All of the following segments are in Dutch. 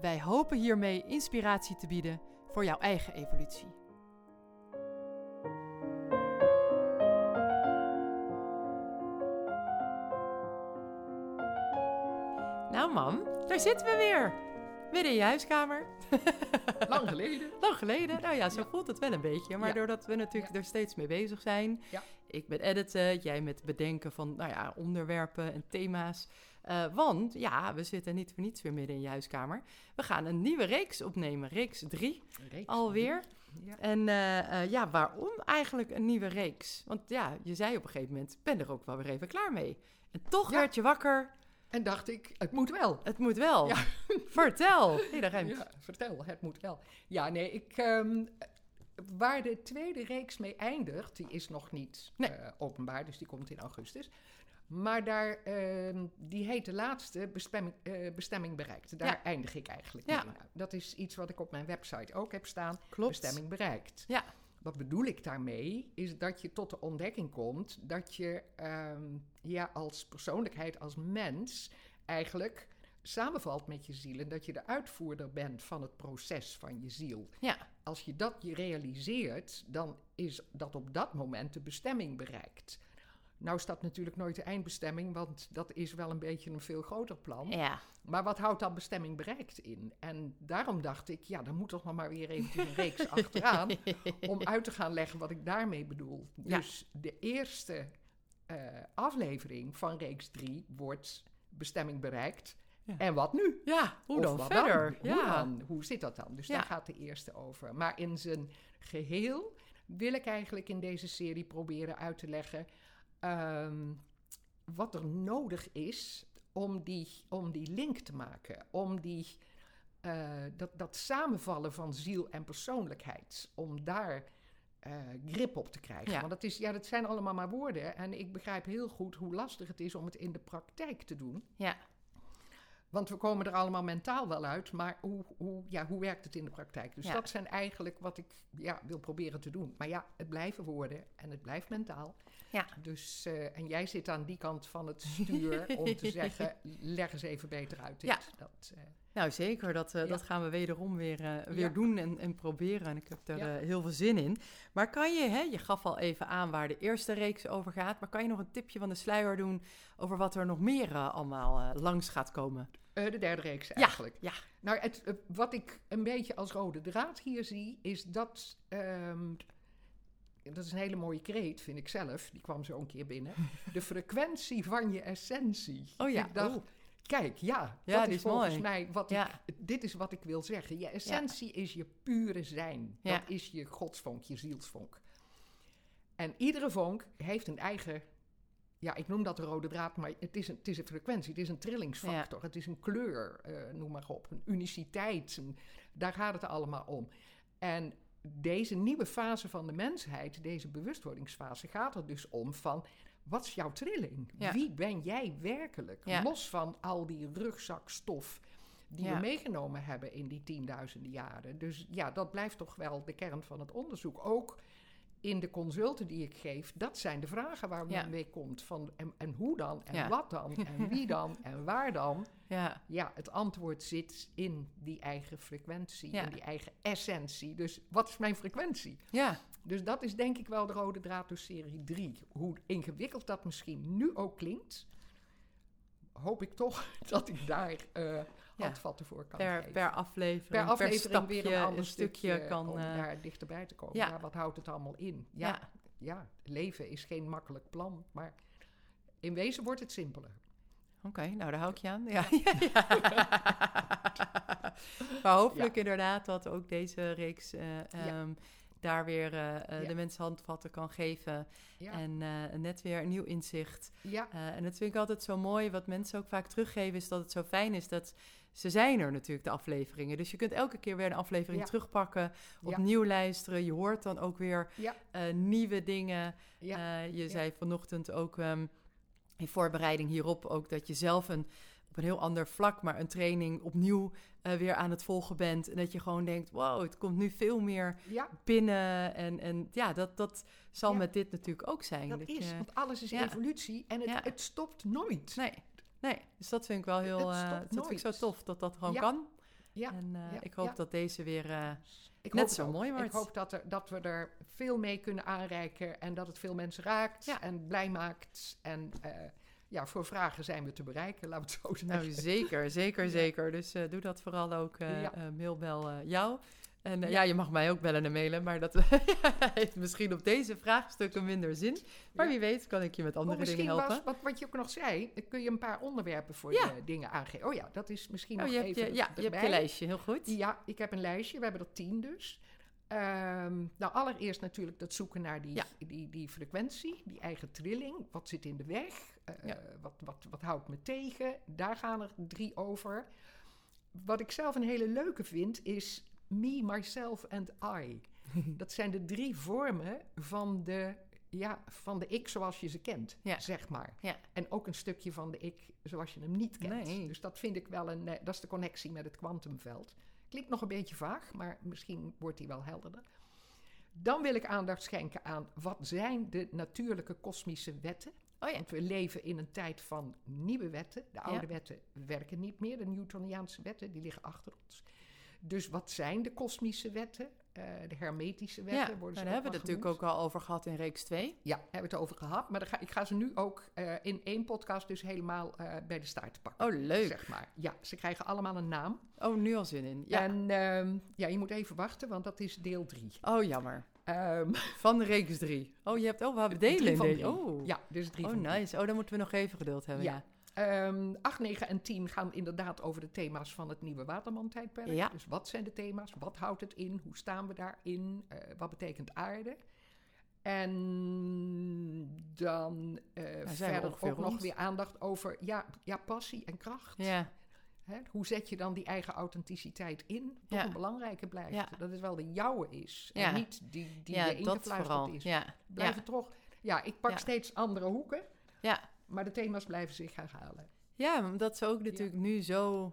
Wij hopen hiermee inspiratie te bieden voor jouw eigen evolutie. Nou mam, daar zitten we weer. Midden in je huiskamer. Lang geleden. Lang geleden. Nou ja, zo voelt het wel een beetje. Maar Ja. doordat we natuurlijk er steeds mee bezig zijn. Ja. Ik met editen, jij met bedenken van nou ja, onderwerpen en thema's. Eh, want ja, we zitten niet voor niets weer midden in je huiskamer. We gaan een nieuwe reeks opnemen, reeks 3 Reeks. alweer. Ja. En eh, eh, ja, waarom eigenlijk een nieuwe reeks? Want ja, je zei op een gegeven moment, ben er ook wel weer even klaar mee. En toch Ja. werd je wakker, En dacht ik, het moet wel. het moet wel. Ja. Vertel. Ja, vertel, het moet wel. Ja, nee, ik, ehm, waar de tweede reeks mee eindigt, die is nog niet Nee. openbaar, dus die komt in augustus. Maar daar, ehm, die heet de laatste bestemming, eh, bestemming bereikt. Daar Ja. eindig ik eigenlijk Ja. mee. Nou, dat is iets wat ik op mijn website ook heb staan. Klopt. Bestemming bereikt. Ja. Wat bedoel ik daarmee? Is dat je tot de ontdekking komt dat je ehm, ja, als persoonlijkheid, als mens, eigenlijk samenvalt met je ziel. En dat je de uitvoerder bent van het proces van je ziel. Ja. Als je dat je realiseert, dan is dat op dat moment de bestemming bereikt. Nou is dat natuurlijk nooit de eindbestemming, want dat is wel een beetje een veel groter plan. Ja. Maar wat houdt dan bestemming bereikt in? En daarom dacht ik, ja, dan moet toch nog maar weer eventjes een reeks achteraan om uit te gaan leggen wat ik daarmee bedoel. Ja. Dus de eerste eh, aflevering van reeks 3 wordt bestemming bereikt. Ja. En wat nu? Ja, hoe dan verder? Hoe, ja. dan? Hoe zit dat dan? Dus Ja. daar gaat de eerste over. Maar in zijn geheel wil ik eigenlijk in deze serie proberen uit te leggen ehm, wat er nodig is om die, om die link te maken. Om die, eh, dat, dat samenvallen van ziel en persoonlijkheid. Om daar eh, grip op te krijgen. Ja. Want dat, is, ja, dat zijn allemaal maar woorden. En ik begrijp heel goed hoe lastig het is om het in de praktijk te doen. Ja. Want we komen er allemaal mentaal wel uit, maar hoe, hoe, ja, hoe werkt het in de praktijk? Dus Ja. dat zijn eigenlijk wat ik ja, wil proberen te doen. Maar ja, het blijven woorden en het blijft mentaal. Ja. Dus, eh, en jij zit aan die kant van het stuur om te zeggen, leg eens even beter uit dit. Ja. Dat, eh, Nou, zeker. Dat, eh, Ja. dat gaan we wederom weer, eh, weer Ja. doen en, en proberen. En ik heb er Ja. eh, heel veel zin in. Maar kan je, hè, je gaf al even aan waar de eerste reeks over gaat. Maar kan je nog een tipje van de sluier doen over wat er nog meer allemaal langs gaat komen? de derde reeks eigenlijk. Ja, Nou, het, wat ik een beetje als rode draad hier zie, is dat. ehm, dat is een hele mooie kreet, vind ik zelf. Die kwam zo een keer binnen. De frequentie van je essentie. Oh ja, Ik dacht. Kijk, ja, Ja, dat is is volgens mooi. mij wat Ja. ik. Dit is wat ik wil zeggen. Je essentie is je pure zijn. Dat is je godsvonk, je zielsvonk. En iedere vonk heeft een eigen. Ja, ik noem dat de rode draad, maar het is een, het is een frequentie, het is een trillingsfactor, het is een kleur, eh, noem maar op, een uniciteit. een- daar gaat het allemaal om. En deze nieuwe fase van de mensheid, deze bewustwordingsfase, gaat er dus om van wat is jouw trilling? Ja. Wie ben jij werkelijk? Ja. Los van al die rugzakstof die Ja. we meegenomen hebben in die tienduizenden jaren. Dus ja, dat blijft toch wel de kern van het onderzoek. Ook in de consulten die ik geef, dat zijn de vragen waar men mee komt. Van, en, en hoe dan? En wat dan? En wie dan? En waar dan? ja, Ja, het antwoord zit in die eigen frequentie, in die eigen essentie. Dus wat is mijn frequentie? ja. Dus dat is denk ik wel de rode draad door serie 3. Hoe ingewikkeld dat misschien nu ook klinkt, hoop ik toch dat ik daar eh handvatten voor kan Per, geven. per aflevering, Per aflevering stapje, weer een ander stukje kan... om eh, daar dichterbij te komen. ja. Ja. wat houdt het allemaal in? Ja, ja. ja. leven is geen makkelijk plan, maar in wezen wordt het simpeler. Oké, nou daar hou ik je aan. Ja. ja. maar hopelijk inderdaad dat ook deze reeks eh, ehm, daar weer eh, eh, Ja. de mensen handvatten kan geven. Ja. En eh, net weer een nieuw inzicht. ja, en dat vind ik altijd zo mooi. Wat mensen ook vaak teruggeven, is dat het zo fijn is dat ze zijn er natuurlijk, de afleveringen. Dus je kunt elke keer weer een aflevering Ja. terugpakken, opnieuw luisteren. Je hoort dan ook weer nieuwe dingen. ja, je zei vanochtend ook ehm, in voorbereiding hierop ook dat je zelf een, op een heel ander vlak, maar een training opnieuw eh, weer aan het volgen bent. En dat je gewoon denkt, wow, het komt nu veel meer ja. binnen. En, en ja, dat, dat zal Ja. met dit natuurlijk ook zijn. Dat Dat is, je- want alles is ja. evolutie en het, het stopt nooit. Nee, nee, dus dat vind ik wel heel, stopt dat vind ik zo tof dat dat gewoon kan. Ja, En eh, ik hoop dat deze weer Ik net zo mooi wordt. Ik hoop dat, er, dat we er veel mee kunnen aanreiken en dat het veel mensen raakt Ja. en blij maakt. En ja, voor vragen zijn we te bereiken, laten we het zo zeggen. Nou, zeker, zeker, zeker. Dus eh, doe dat vooral ook. eh Ja. eh, mail, bel eh, jou. En Ja. ja. je mag mij ook bellen en mailen, maar dat heeft misschien op deze vraagstukken minder zin. Maar Ja. wie weet kan ik je met Oh, andere dingen misschien helpen. was, wat, wat je ook nog zei, kun je een paar onderwerpen voor Ja. de dingen aangeven. Oh ja, dat is misschien Oh, nog je even je, ja, je hebt je erbij. lijstje, heel goed. Ja, ik heb een lijstje. We hebben er tien dus. Ehm, nou, allereerst natuurlijk dat zoeken naar die, die, die frequentie, die eigen trilling. Wat zit in de weg? Eh, wat, wat, wat houdt me tegen? Daar gaan er drie over. Wat ik zelf een hele leuke vind, is me, myself and I. Dat zijn de drie vormen van de, ja, van de ik zoals je ze kent, Ja. zeg maar. Ja. En ook een stukje van de ik zoals je hem niet kent. Nee. Dus dat vind ik wel een, eh, dat is de connectie met het kwantumveld. Klinkt nog een beetje vaag, maar misschien wordt die wel helderder. Dan wil ik aandacht schenken aan wat zijn de natuurlijke kosmische wetten. Oh ja, Want we leven in een tijd van nieuwe wetten. De oude Ja. wetten werken niet meer. De Newtoniaanse wetten die liggen achter ons. Dus wat zijn de kosmische wetten? Eh, de hermetische wetten ja. worden ze daar hebben we het natuurlijk ook al over gehad in reeks 2. Ja, hebben we het over gehad. Maar ga, ik ga ze nu ook eh, in één podcast dus helemaal eh, bij de staart pakken. Oh, leuk. Zeg maar. Ja, ze krijgen allemaal een naam. Oh, nu al zin in. Ja. En ehm, ja, je moet even wachten, want dat is deel drie. Oh, jammer. Ehm, Van reeks 3. Oh, je hebt, oh, we hebben delen drie in van drie. Oh. Ja, dus drie oh, van drie. nice. Oh, dan moeten we nog even geduld hebben. Ja. Ja. Ehm 8, 9 en 10 gaan inderdaad over de thema's van het nieuwe Waterman-tijdperk. Ja. Dus wat zijn de thema's? Wat houdt het in? Hoe staan we daarin? Eh, wat betekent aarde? En dan eh, verder ook nog weer aandacht over ja, ja, passie en kracht. Ja. Hè? Hoe zet je dan die eigen authenticiteit in? Ja. een belangrijke blijft. Ja. Dat het wel de jouwe is. Ja. En niet die, die ja, je dat ingefluisterd vooral. is. Ja. Het toch... Ja, ik pak steeds andere hoeken. Ja. Maar de thema's blijven zich herhalen. ja, omdat ze ook natuurlijk nu zo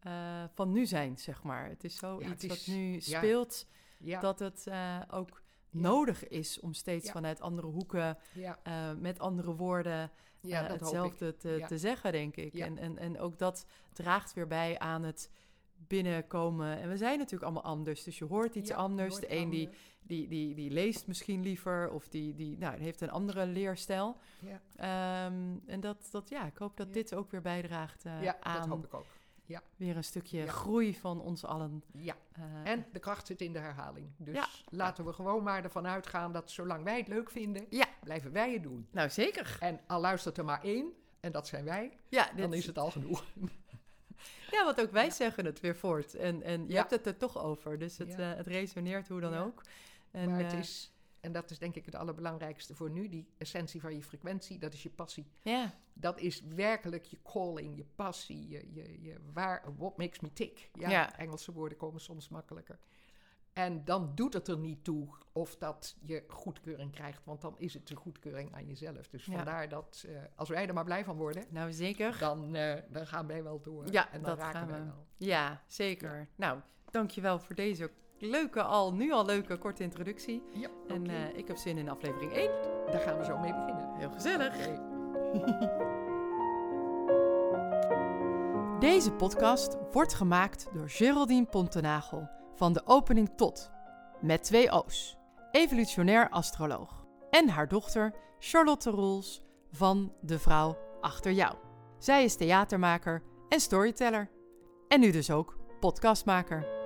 eh, van nu zijn, zeg maar. Het is zo Ja, iets is- wat nu speelt, Ja, dat het eh, ook Ja. nodig is om steeds Ja. vanuit andere hoeken, ja, eh, met andere woorden, ja eh, hetzelfde te, te zeggen, denk ik. En, en, en ook dat draagt weer bij aan het binnenkomen. En we zijn natuurlijk allemaal anders, dus je hoort iets anders. De een die, die, die, die leest misschien liever, of die, die nou, heeft een andere leerstijl. Ja, Ehm, en dat, dat, ja, ik hoop dat dit ook weer bijdraagt eh, ja dat aan hoop ik ook. Weer een stukje Ja. groei van ons allen. Ja, eh, en de kracht zit in de herhaling. Dus Ja. laten we gewoon maar ervan uitgaan dat zolang wij het leuk vinden, Ja. blijven wij het doen. nou, zeker. En al luistert er maar één, en dat zijn wij, Ja, dan is het al genoeg. ja, want ook wij zeggen het weer voort. En, en je Ja. hebt het er toch over. Dus het, Ja. eh, het resoneert hoe dan Ja. ook. En, maar het eh, is, en dat is denk ik het allerbelangrijkste voor nu, die essentie van je frequentie, dat is je passie. Ja, Dat is werkelijk je calling, je passie, je, je, je waar, what makes me tick. Ja, Ja. Engelse woorden komen soms makkelijker. En dan doet het er niet toe of dat je goedkeuring krijgt, want dan is het de goedkeuring aan jezelf. Dus Ja. vandaar dat eh, als wij er maar blij van worden, nou zeker. dan, eh, dan gaan wij wel door. Ja, en dan dat raken gaan wij we. wel. Ja, zeker. Nou, dankjewel voor deze leuke, al nu al leuke korte introductie. Ja, En eh, ik heb zin in aflevering 1. daar gaan we zo mee beginnen. Heel gezellig. Deze podcast wordt gemaakt door Geraldine Pontenagel van de opening tot, met twee O's, evolutionair astroloog. En haar dochter Charlotte Roels van De Vrouw Achter Jou. Zij is theatermaker en storyteller. En nu dus ook podcastmaker.